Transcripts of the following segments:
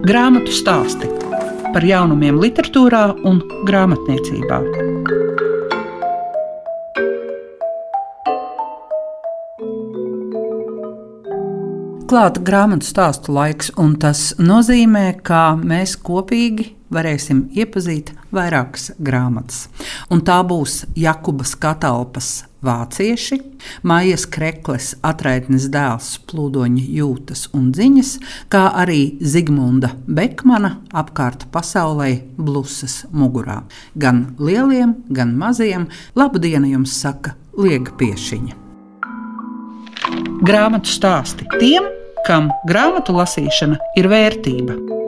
Grāmatu stāsti par jaunumiem, literatūrā un grāmatniecībā. Klāta grāmatu stāstu laiks, un tas nozīmē, ka mēs kopīgi varēsim iepazīt vairākas grāmatas. Un tā būs Jakubas Katalpas vācieši, Maijas Krekles atraitnes dēls, plūdoņa jūtas un ziņas, kā arī Zigmunda Bekmana apkārt pasaulē blusas mugurā. Gan lieliem, gan maziem labu dienu jums saka Liega Piešiņa. Grāmatu stāsti tiem, kam grāmatu lasīšana ir vērtība.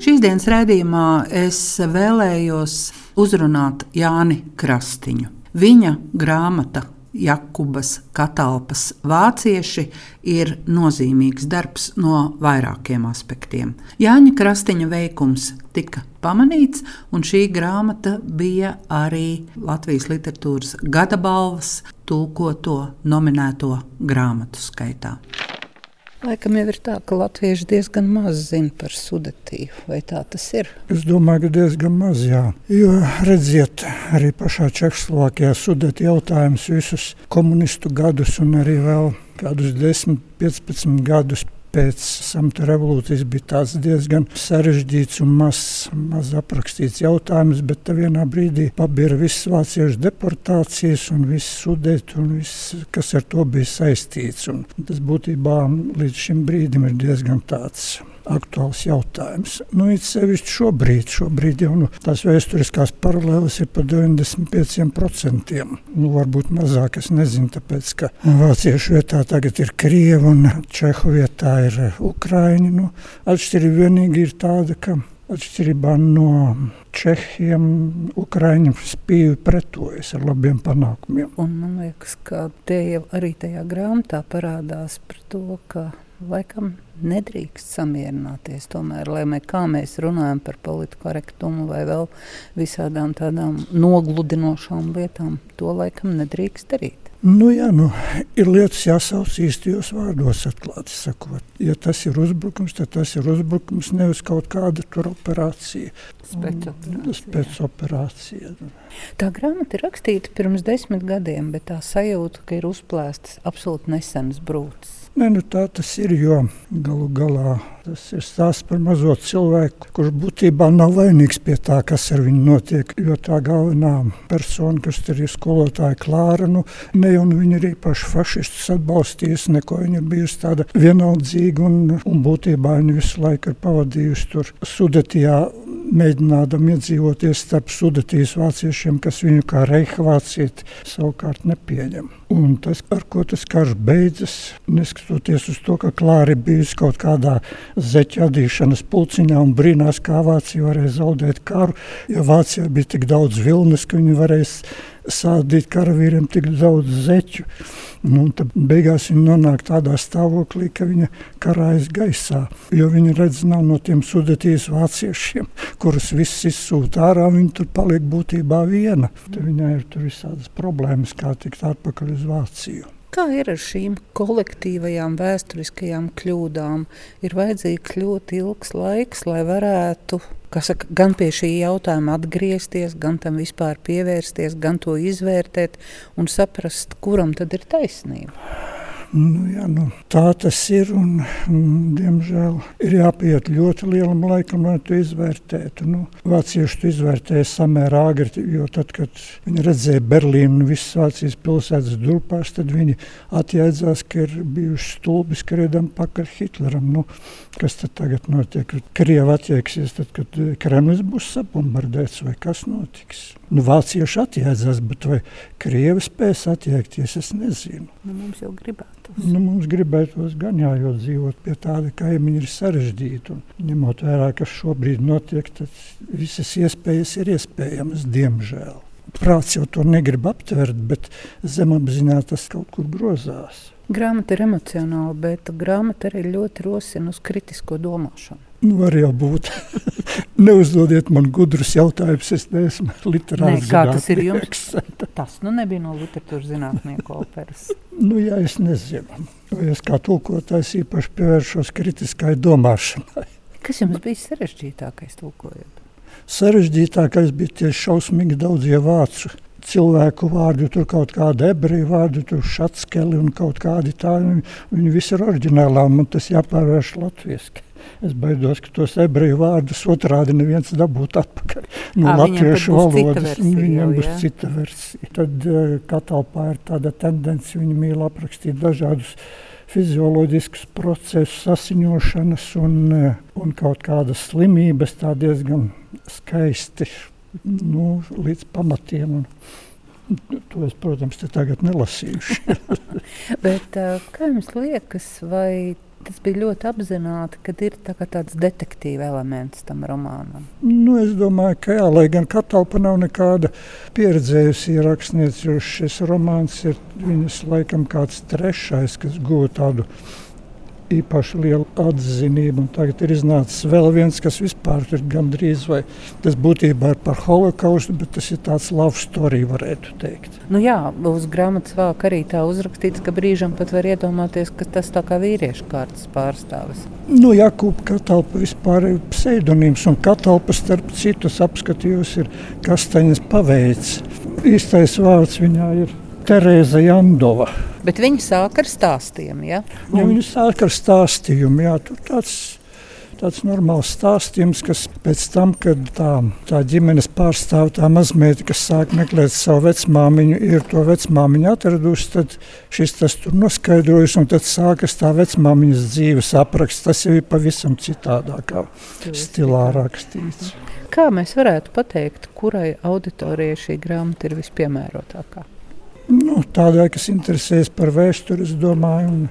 Šīs dienas raidījumā es vēlējos uzrunāt Jāni Krastiņu. Viņa grāmata Jakubas Katalpas vācieši ir nozīmīgs darbs no vairākiem aspektiem. Jāņa Krastiņa veikums tika pamanīts, un šī grāmata bija arī Latvijas literatūras gada balvas tulkoto nominēto grāmatu skaitā. Laikam jau ir tā, ka latvieši diezgan maz zina par sudatīvu. Vai tā tas ir? Es domāju, ka diezgan maz, jā. Jo redziet, arī pašā Čehoslovākijā sudēt jautājums visus komunistu gadus un arī vēl kādus 10, 15 gadus pēc samta revolūcijas bija diezgan sarežģīts un maz, maz aprakstīts jautājums, bet vienā brīdī pabira visas vāciešu deportācijas un viss sudēt un viss, kas ar to bija saistīts. Un tas būtībā līdz šim brīdim ir diezgan tāds aktuāls jautājums. Nu, it sevišķi šobrīd, šobrīd jau nu, tās vēsturiskās paralēles ir par 95%. Nu, varbūt mazāk, es nezinu, tāpēc, ka vāciešu vietā tagad ir Krievi un Čehu vietā ir Ukraiņi. Nu, atšķirība vienīgi ir tāda, ka atšķirībā no Čehiem, Ukrāņiem spīvi pretojas ar labiem panākumiem. Un man liekas, ka te jau arī tajā grāmatā parādās par to, ka laikam nedrīkst samierināties. Tomēr, lai mē, kā mēs runājam par politiku korektumu vai vēl visādām tādām nogludinošām lietām, to laikam nedrīkst darīt. Nu, jā, nu, ir lietas jāsauc īstajos vārdos, atklāti sakot. Ja tas ir uzbrukums, tad tas ir uzbrukums nevis kaut kāda operācija. Spēcoperācija. Tā grāmata ir rakstīta pirms desmit gadiem, bet tā sajūta, ka ir uzplēstas absolūti nesenas brūces. Nē, nu tā tas ir, jo galu galā tas ir stāsts par mazo cilvēku, kurš būtībā nav vainīgs pie tā, kas ar viņu notiek. Jo tā galvenā persona, kas tur ir skolotāja Klāra, nu, ne jau nu viņa ir īpaši fašistus atbalstījusi, neko viņa ir bijusi tāda vienaldzīga un, un būtībā viņa visu laiku ir pavadījusi tur Sudetijā mēģinādam iedzīvoties starp Sudetijas vāciešiem, kas viņu kā reihvācieti savukārt nepieņem. Un tas, ar ko tas karš beidzas, neskatoties uz to, ka Klāra bijusi kaut kādā zeķu adīšanas pulciņā un brīnās, kā Vācija varēja zaudēt karu, jo Vācijā bija tik daudz vilnas, ka viņi varēs sādīt karavīriem tik daudz zeķu. Nu, tad beigās viņa nonāk tādā stāvoklī, ka viņa karājas gaisā. Jo viņa redz, nav no tiem sudetīs vāciešiem, kurus viss izsūta ārā. Viņa tur paliek būtībā viena. Tad viņai ir tur visādas problēmas, kā tikt atpakaļ uz Vāciju. Kā ir ar šīm kolektīvajām vēsturiskajām kļūdām? Ir vajadzīgs ļoti ilgs laiks, lai varētu saka, gan pie šī jautājuma atgriezties, gan tam vispār pievērsties, gan to izvērtēt un saprast, kuram tad ir taisnība. Nu, jā, nu, tā tas ir. Un, un, diemžēl ir jāpiet ļoti lielam laikam, lai to izvērtētu. Nu, Vācieši to izvērtēja samērā agri, jo tad, kad viņi redzēja Berlīnu visas Vācijas pilsētas durpās, tad viņi atjēdzās, ka ir bijuši stulbi skriedam pakaļ Hitleram. Nu, kas tad tagad notiek? Krievi attieksies, tad, kad Kremlis būs sapumbardēts vai kas notiks? Nu, vācieši atjēdzās, bet vai Krievi spēs attiekties, es nezinu. Nu, mums jau gribētu? Nu, mums gribētos gan jā, jo dzīvot pie tāda kaimiņa ir sarežģīti. Ņemot vērā, kas šobrīd notiek, tad visas iespējas ir iespējamas, diemžēl. Prāts jau to negrib aptvert, bet zemapziņā tas kaut kur grozās. Grāmata ir emocionāla, bet grāmata arī ļoti rosina uz kritisko domāšanu. Nu, var jau būt. Neuzdodiet man gudrus jautājumus. Es neesmu literārs. Ne, kā tas ir jums? Tas nu nebija no literatūras zinātnieku operas. nu, jā, es nezinu. Es kā tulkotājs īpaši pievēršos kritiskai domāšanai. Kas jums bija sarežģītākais tulkojot? Sarežģītākais bija tieši šausmīgi daudzie vācu cilvēku vārdu, tur kaut kāda ebreju vārdu, tur šatskeli un kaut kādi tādi. Viņi visi ir oriģinālā, man tas jāpārvērš latviešu. Es baidos, ka tos ebreju vārdus otrādi neviens dabūtu atpakaļ no Ā, latviešu valodas. Jau, būs cita versija. Tad uh, katalpā ir tāda tendence, viņi mīl aprakstīt dažādus fizioloģiskus procesus, asiņošanas un, un kaut kādas slimības tā diezgan skaisti nu, līdz pamatiem. Un, to es, protams, tagad nelasīšu. Bet, kā jums liekas, vai tas bija ļoti apzināti, ka ir tā tāds detektīva elements tam romānam? Nu, es domāju, ka jā, lai gan Katalpa nav nekāda pieredzējusi rakstniece, jo šis romāns ir viņas laikam kāds trešais, kas guva tādu īpaši lielu atzinību. Un tagad ir iznācis vēl viens, kas vispār ir gandrīz vai tas būtībā ir par holokaustu, bet tas ir tāds love story, varētu teikt. Nu jā, uz grāmatas vāk arī tā uzrakstīts, ka brīžam pat var iedomāties, ka tas tā kā vīriešu kārtas pārstāvis. Nu, Jakub Katalpa vispār ir pseidonīms, un Katalpa starp citus apskatījos ir Kastaņas paveids. Īstais vārds viņā ir Terēza Jandova. Bet viņi sāk ar stāstiem. Ja? Ja viņi sāk ar stāstījumu, jā, tāds, normāls stāstījums, kas pēc tam, kad tā, tā ģimenes pārstāv tā mazmeita, kas sāk meklēt savu vecmāmiņu, ir to vecmāmiņu atradusi, tad šis tas tur noskaidrojas, un tad sākas tā vecmāmiņas dzīves apraksts. Tas jau ir pavisam citādākā stilā rakstīts. Kā mēs varētu pateikt, kurai auditorijai šī grāmata ir vispiemērotākā? Nu, tādai, kas interesējas par vēsturi, es domāju, un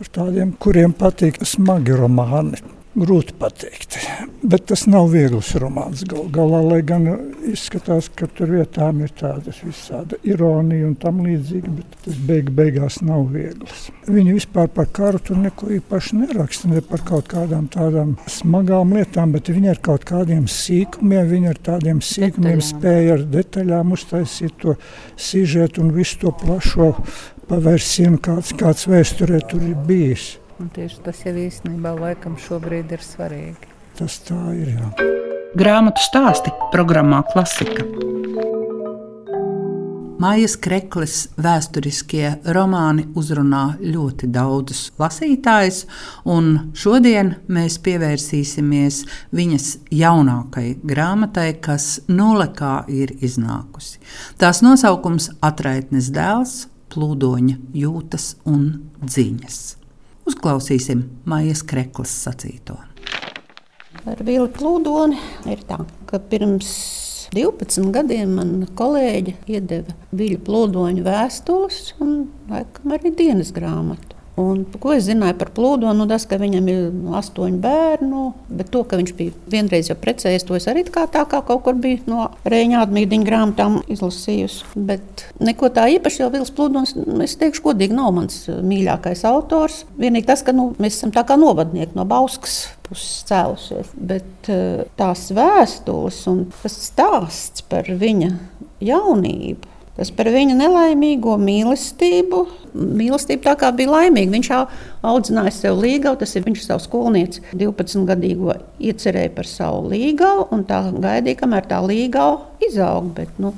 ar tādiem, kuriem patīk smagi romāni. Grūti pateikt, bet tas nav viegls romāns. Gal, galā, lai gan izskatās, ka tur vietām ir tāda visāda ironija un tam līdzīga, bet tas beig, beigās nav viegls. Viņi vispār par karu tur neko īpaši neraksta, ne par kaut kādām tādām smagām lietām, bet viņi ar kaut kādiem sīkumiem, viņi ar tādiem sīkumiem Detaļām. spēja ar detaļām uztaisīt to sižetu un visu to plašo pavērsienu, kāds, kāds vēsturē tur ir bijis. Un tieši tas jau īstenībā laikam šobrīd ir svarīgi. Tas tā ir. Jā. Grāmatu stāsti programmā Klasika. Mājas Kreklis vēsturiskie romāni uzrunā ļoti daudzus lasītājus, un šodien mēs pievērsīsimies viņas jaunākajai grāmatai, kas nulekā ir iznākusi. Tās nosaukums - Atraitnes dēls, plūdoņa jūtas un dziņas. Uzklausīsim Mājas Kreklis sacīto. Ar Vili Plūdoni ir tā, ka pirms 12 gadiem man kolēģi iedeva Viļu plūdoņu vēstules un laikam arī dienas grāmatu. Un, ko es zināju par plūdu? Nu, tas, ka viņam ir astoņi bērni, bet to, ka viņš bija vienreiz jau precējies, to es arī kā tā kā kaut kur biju no Rēņa atmīdiņa grāmatām izlasījusi. Bet neko tā īpaši jau Vils Plūdons, es teikšu, godīgi nav mans mīļākais autors. Vienīgi tas, ka nu, mēs esam tā kā novadnieki no Bauskas puses cēlušies. Bet eh, tās vēstules un tas stāsts par viņa jaunību. Tas par viņa nelaimīgo mīlestību. Mīlestība tā kā bija laimīga. Viņš jau audzināja sev līgavu, tas ir viņš savu skolnieci 12 gadīgo iecerēja par savu līgavu un tā gaidīja, kamēr tā līgava izaug. Bet, nu,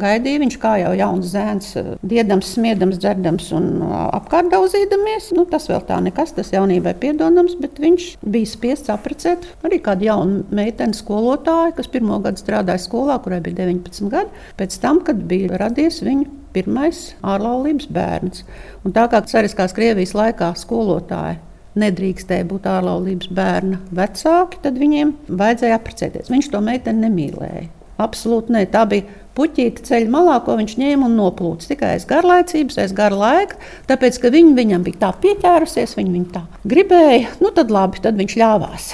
Gaidīja viņš kā jau jauns zēns, diedams, smiedams, dzerdams un apkārt daudzīdamies. Nu, tas vēl tā nekas, tas jaunībai piedodams, bet viņš bija spiests apprecēt arī kādu jaunu meiteni skolotāju, kas pirmo gadu strādāja skolā, kurai bija 19 gadi. Pēc tam, kad bija radies viņa pirmais ārlaulības bērns. Un tā kā cariskās Krievijas laikā skolotāji nedrīkstēja būt ārlaulības bērna vecāki, tad viņiem vajadzēja apprecēties. Viņš to meiteni nemīlēja. Absolūti nē, tā bija puķīte ceļa malā, ko viņš ņēma un noplūca tikai aiz garlaicības, aiz gara laika. Tāpēc, ka viņa viņam bija tā pieķērusies, viņa viņu tā gribēja, nu tad labi, tad viņš ļāvās.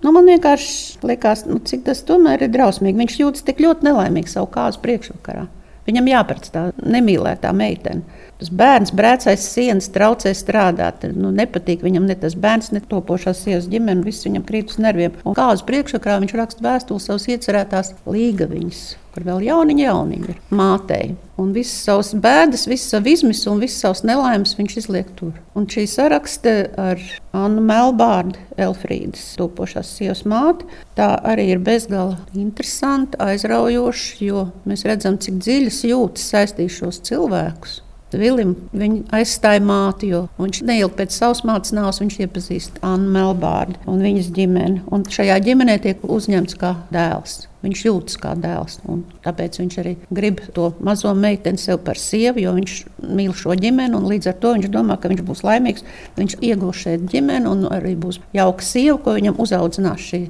Nu, man vienkārši liekas, nu, cik tas tomēr ir drausmīgi. Viņš jūtas tik ļoti nelaimīgs savu kāzu priekšvakarā. Viņam jāpēc tā nemīlētā meitene. Tas bērns brēcais sienas traucē strādāt. Nu, nepatīk viņam ne tas bērns, ne topošās sievas ģimene, viss viņam krīt uz nerviem. Un kā uz priekšakrā viņš raksta vēstules savas iecerētās līgaviņas kur vēl jauniņa, jauniņa ir mātei. Un visas savas bēdas, visas savas izmisuma un visas savas nelaimes viņš izliek tur. Un šī sarakste ar Annu Melbārdu, Elfrīdas topošās sievas māti, tā arī ir bezgala interesanta, aizraujoša, jo mēs redzam, cik dziļas jūtas saistīšos cilvēkus. Vilim viņa aizstāja māti, jo viņš neilgi pēc savas mātes nāves viņš iepazīst Annu Melbārdu un viņas ģimeni. Un šajā ģimenē tiek uzņemts kā dēls. Viņš jūtas kā dēls. Tāpēc viņš arī grib to mazo meiteni sev par sievu, jo viņš mīl šo ģimeni. Līdz ar to viņš domā, ka viņš būs laimīgs. Viņš iegūs šeit ģimeni un arī būs jauka sieva, ko viņam uzaudzinās šī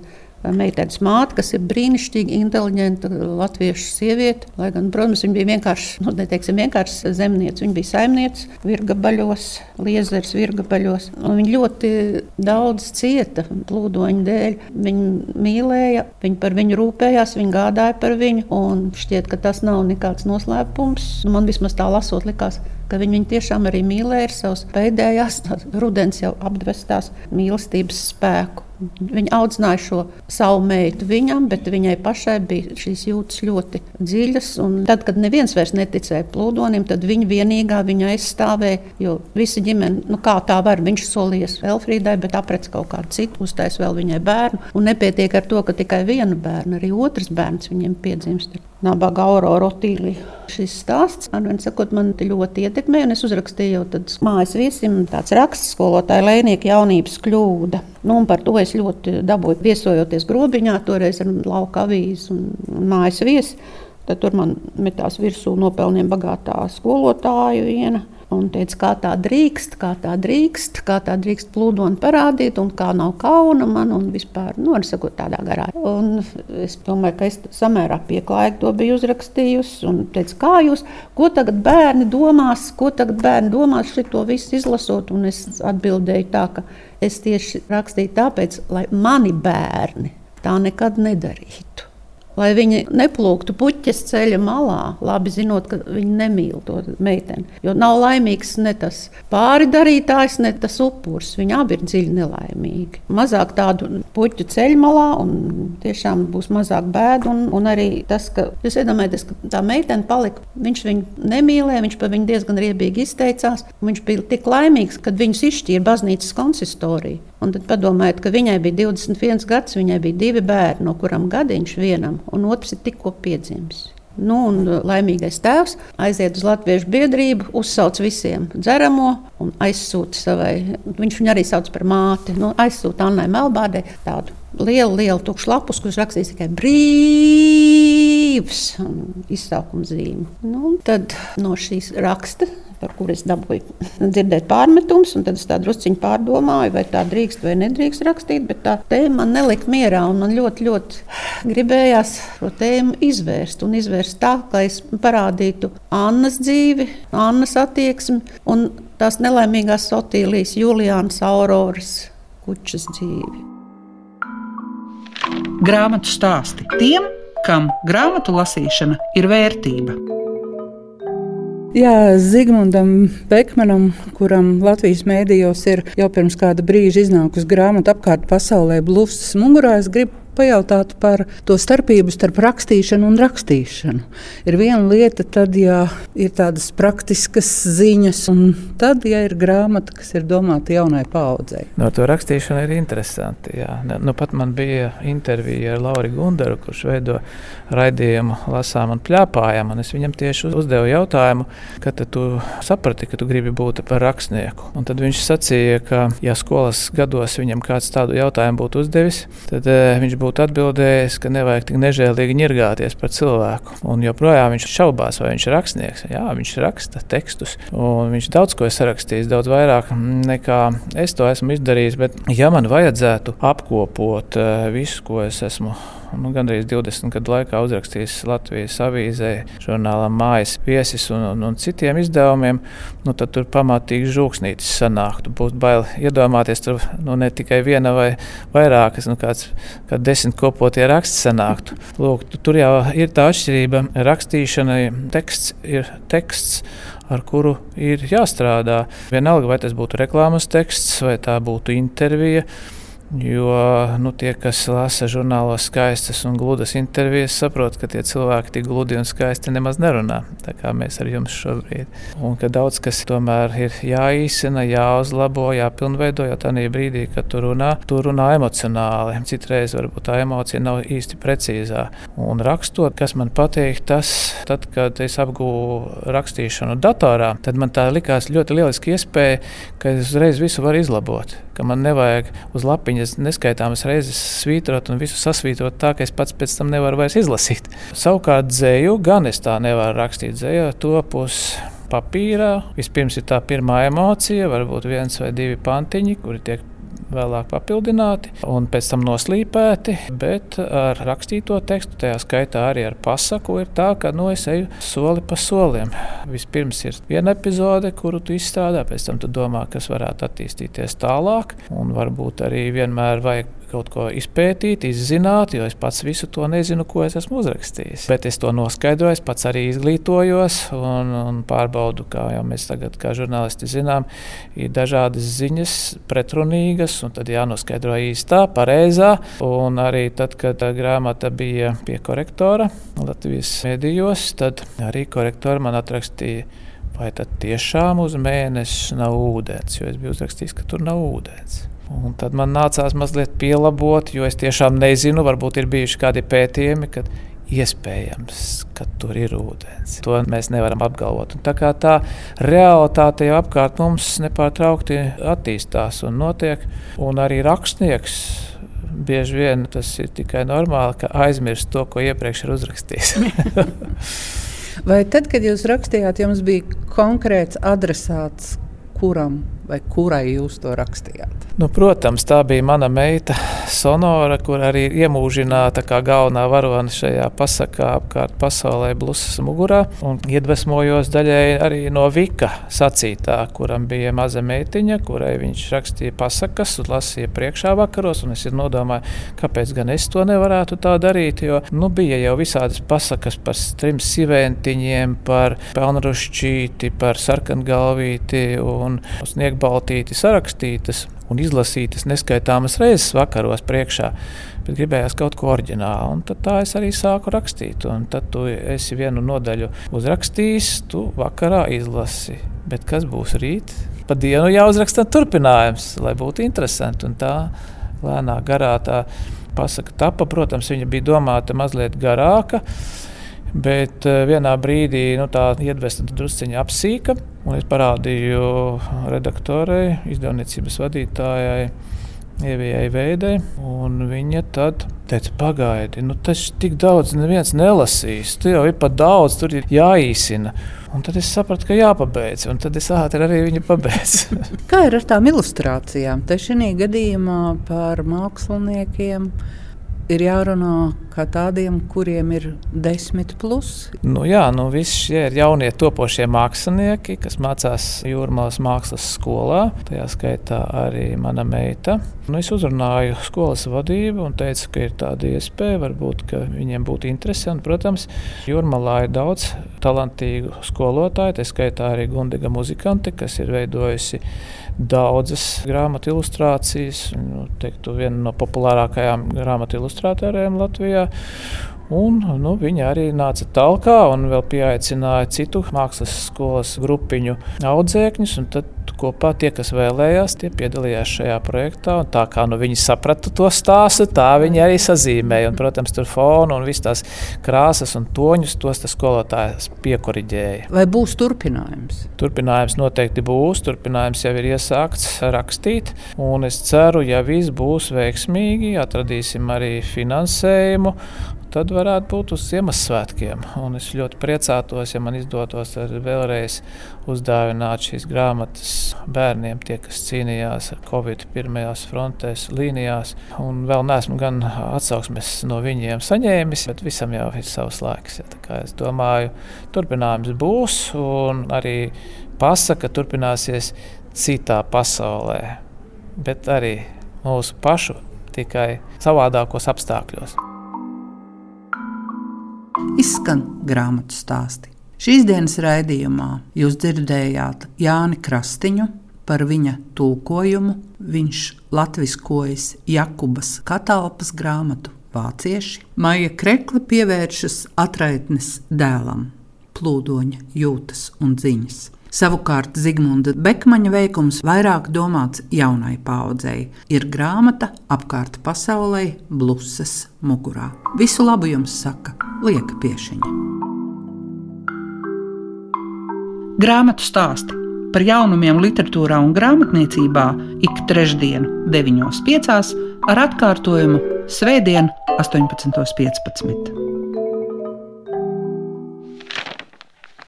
meitenes māte, kas ir brīnišķīgi inteliģenta latviešu sieviete. Lai gan, protams, viņa bija vienkārši, nu, neteiksim, vienkārši zemniece. Viņa bija saimniece virgabaļos, liezers virgabaļos. Viņa ļoti daudz cieta plūdoņa dēļ. Viņa mīlēja, viņa par viņu rūpējās, viņa gādāja par viņu. Un šķiet, ka tas nav nekāds noslēpums. Man vismaz tā lasot, likās, ka viņi viņu tiešām arī mīlēja ar savas pēdējās, rudens jau apdvestās mīlestības spēku. Viņa audzināja šo savu meitu viņam, bet viņai pašai bija šīs jūtas ļoti dziļas. Tad, kad neviens vairs neticēja plūdonim, tad viņa vienīgā viņu aizstāvēja. Jo visa ģimene, nu kā tā var, viņš solījies Elfrīdai, bet aprec kaut kādu citu, uztais vēl viņai bērnu. Un nepietiek ar to, ka tikai vienu bērnu, arī otrs bērns viņiem piedzimst. Nabaga Aurora Otīlija. Šis stāsts man, sakot, man ļoti ietekmē, un es uzrakstīju jau mājas viesim tāds raksts skolotāja Lēnieka jaunības kļūda. Nu, par to es ļoti dabūju viesojoties grobiņā, toreiz ar lauka avīzi un, mājas viesi. Tad tur man metās virsū nopelniem bagātā skolotāja viena un teica, kā tā drīkst, kā tā drīkst, kā tā drīkst plūdoni parādīt, un kā nav kauna man, un vispār, nu, arī sakot, tādā garā. Un es domāju, ka es samērā pieklājīgi to biju uzrakstījusi, un teicu, kā jūs, ko tagad bērni domās, ko tagad bērni domās šito visu izlasot, un es atbildēju tā, ka es tieši rakstīju tāpēc, lai mani bērni tā nekad nedarītu lai viņi neplūktu puķes ceļa malā, labi zinot, ka viņi nemīl to meiteni. Jo nav laimīgs ne tas pāridarītājs, ne tas upuris. Viņi abi ir dziļi nelaimīgi. Mazāk tādu puķu ceļa malā, un tiešām būs mazāk bēdu. Un, un arī tas, ka jūs iedomājaties, ka tā meitene palika, viņš viņu nemīlēja, viņš par viņu diezgan riebīgi izteicās. Viņš bija tik laimīgs, kad viņus izšķīra baznīcas konsistorija. Un tad padomājiet, ka viņai bija 21 gads, viņai bija divi bērni, no kuriem gadiņš vienam, un otrs ir tikko piedzimis. Nu, un laimīgais tēvs aiziet uz Latviešu biedrību, uzsauc visiem dzeramo un aizsūta savai. Viņš viņu arī sauc par māti. Nu, aizsūta Annai Melbārdei tādu lielu, lielu tukšu lapus, kurš rakstīs tikai brīvs izsaukuma zīme. Nu, tad no šīs raksta par kuru es dabūju dzirdēt pārmetumus. Tad es tā drusciņi pārdomāju, vai tā drīkst vai nedrīkst rakstīt. Bet tā tēma man nelika mierā. Man ļoti, ļoti gribējās šo tēmu izvērst. Un izvērst tā, lai es parādītu Annas dzīvi, Annas attieksmi un tās nelaimīgās Sotīlijas, Juliānas, Auroras kučas dzīvi. Grāmatu stāsti tiem, kam grāmatu lasīšana ir vērtība. Jā, Zigmundam Bekmanam, kuram Latvijas mēdījos ir jau pirms kāda brīža iznākusi grāmata apkārt pasaulē, blūzs mugurā, es gribu pajautātu par to starpību starp rakstīšanu un rakstīšanu. Ir viena lieta, tad, ja ir tādas praktiskas ziņas, un tad, ja ir grāmata, kas ir domāta jaunai paudzei. No to rakstīšana ir interesanti. Jā. Nu, pat man bija intervija ar Lauru Gundaru, kurš veido raidījumu Lasām un Pļāpājām. Un es viņam tieši uzdevu jautājumu, kad tu saprati, ka tu gribi būt par rakstnieku. Un tad viņš sacīja, ka, ja skolas gados viņam kāds tādu jautājumu būtu uzdevis, tad uh, viņš būtu atbildējis, ka nevajag tik nežēlīgi ņirgāties par cilvēku. Un joprojām viņš šaubās, vai viņš ir rakstnieks. Jā, viņš raksta tekstus, un viņš daudz ko ir sarakstījis, daudz vairāk nekā es to esmu izdarījis. Bet, ja man vajadzētu apkopot uh, visu, ko es esmu nu, gandrīz 20 gadu laikā uzrakstījis Latvijas avīzē, žurnālam Mājas viesis un, un, un citiem izdevumiem, nu, tad tur pamatīgi žūksnītis sanāktu. Būtu bail iedomāties, tur nu, ne tikai viena vai vairākas, nu, kāds, kāds desmit kopotie raksti sanāktu. Lūk, tur jau ir tā atšķirība. Rakstīšana teksts ir teksts ar kuru ir jāstrādā. Vienalga, vai tas būtu reklāmas teksts, vai tā būtu intervija Jo nu, tie, kas lasa žurnālos skaistas un gludas intervijas, saprot, ka tie cilvēki tik gludi un skaisti nemaz nerunā. Tā kā mēs ar jums šobrīd. Un ka daudz kas tomēr ir jāīsina, jāuzlabo, jāpilnveido, jo tajā brīdī, kad tu runā, tu runā emocionāli. Citreiz varbūt tā emocija nav īsti precīzā. Un rakstot, kas man patīk, tas, tad, kad es apgūstu rakstīšanu datorā, tad man tā likās ļoti lieliski iespēja, ka es uzreiz visu varu izlabot ka man nevajag uz lapiņas neskaitāmas reizes svītrot un visu sasvītrot tā, ka es pats pēc tam nevaru vairs izlasīt. Savukārt dzēju gan es tā nevaru rakstīt. Dzēju to pusi papīrā. Vispirms ir tā pirmā emocija, varbūt viens vai divi pantiņi, kuri tiek vēlāk papildināti un pēc tam noslīpēti. Bet ar rakstīto tekstu, tajā skaitā arī ar pasaku, ir tā, ka nu, es eju soli pa solim. Vispirms ir viena epizode, kuru tu izstrādā, pēc tam tu domā, kas varētu attīstīties tālāk. Un varbūt arī vienmēr vajag kaut ko izpētīt, izzināt, jo es pats visu to nezinu, ko es esmu uzrakstījis. Bet es to noskaidroju, es pats arī izglītojos un, un pārbaudu, kā jau mēs tagad, kā žurnālisti, zinām, ir dažādas ziņas, pretrunīgas, un tad jānoskaidro īstā, pareizā. Un arī tad, kad grāmata bija pie korektora Latvijas medijos, tad arī korektori man atrakstīja vai tad tiešām uz mēnesi nav ūdens, jo es biju uzrakstījis, ka tur nav ūdens. Un tad man nācās mazliet pielabot, jo es tiešām nezinu, varbūt ir bijuši kādi pētījumi, kad iespējams, ka tur ir ūdens. To mēs nevaram apgalvot. Un tā kā tā realitāte jau apkārt mums nepārtraukti attīstās un notiek, un arī rakstnieks. Bieži vien tas ir tikai normāli, ka aizmirst to, ko iepriekš ir uzrakstījis. Vai tad, kad jūs rakstījāt, jums bija konkrēts adresāts, kuram vai kurai jūs to rakstījāt? Nu, protams, tā bija mana meita Sonora, kur arī iemūžināta kā galvenā varone šajā pasakā apkārt pasaulē blusas mugurā. Un iedvesmojos daļai arī no Vika sacītā, kuram bija maza meitiņa, kurai viņš rakstīja pasakas un lasīja priekšā vakaros. Es nodomāju, kāpēc gan es to nevarētu tā darīt, jo nu, bija jau visādas pasakas par trim siventiņiem, par pelnrušķīti, par sarkangalvīti un sniegbaltīti sarakstītas un izlasītas neskaitāmas reizes vakaros priekšā. Bet gribējās kaut ko oriģinālu, un tā es arī sāku rakstīt. Un tad tu esi vienu nodaļu uzrakstījis, tu vakarā izlasi. Bet kas būs rīt? Pa dienu jāuzraksta turpinājums, lai būtu interesanti. Un tā lēnā garā tā pasaka tapa. Protams, viņa bija domāta mazliet garāka. Bet eh, vienā brīdī nu, tā iedvesta drusciņā apsīka. Es parādīju redaktorei, izdevniecības vadītājai, Ievijai Veidai. Viņa tad teica, pagaidi, nu, tas tik daudz neviens nelasīs. Tur jau ir pat daudz, tur ir jāīsina. Un tad es sapratu, ka jāpabeidz, un tad es ātri arī viņu pabeidzu. Kā ir ar tām ilustrācijām? Te šī gadījumā par māksliniekiem ir jārunā kā tādiem, kuriem ir desmit plus. Nu, jā, nu, visi šie ir jaunie topošie mākslinieki, kas mācās Jūrmālas mākslas skolā. Tajā skaitā arī mana meita. Nu, es uzrunāju skolas vadību un teicu, ka ir tāda iespēja, varbūt viņiem būtu interese. Un, protams, Jūrmālā ir daudz talantīgu skolotāju, tā skaitā arī Gundiga muzikanti, kas ir veidojusi daudzas grāmatu ilustrācijas. Nu, teiktu, viena no populārākajām grāmatu ilustrātoriem Latvijā. Un, nu, viņa arī nāca tālāk un vēl pieaicināja citu mākslas skolas grupiņu audzēkņus. Tad kopā tie, kas vēlējās, tie piedalījās šajā projektā. Tā kā nu, viņi saprata to stāstu, tā viņi arī sazīmēja. Un, protams, tur fonu un visas tās krāsas un toņus tos skolotājs piekoriģēja. Vai būs turpinājums? Turpinājums noteikti būs. Turpinājums jau ir iesākts rakstīt. Un es ceru, ja viss būs veiksmīgi, atradīsim arī finansējumu tad varētu būt uz Ziemassvētkiem. Un es ļoti priecātos, ja man izdotos vēlreiz uzdāvināt šīs grāmatas bērniem, tie, kas cīnījās ar Covid pirmajās frontēs, līnijās. Un vēl neesmu gan atsauksmes no viņiem saņēmis, bet visam jau ir savs laiks. Ja, es domāju, turpinājums būs un arī pasaka turpināsies citā pasaulē, bet arī mūsu pašu tikai savādākos apstākļos izskan grāmatu stāsti. Šīs dienas raidījumā jūs dzirdējāt Jāni Krastiņu par viņa tulkojumu. Viņš latviskojas Jakubas katalpas grāmatu vācieši. Maija Krekla pievēršas atraitnes dēlam, plūdoņa jūtas un ziņas. Savukārt Zigmunda Bekmaņa veikums vairāk domāts jaunai paudzei. Ir grāmata apkārt pasaulē, blusas mugurā. Visu labu jums saka Lieka Piešiņa. Grāmatu stāsti par jaunumiem literatūrā un grāmatniecībā ik trešdienu, 9.5. ar atkārtojumu Svētdien, 18.15.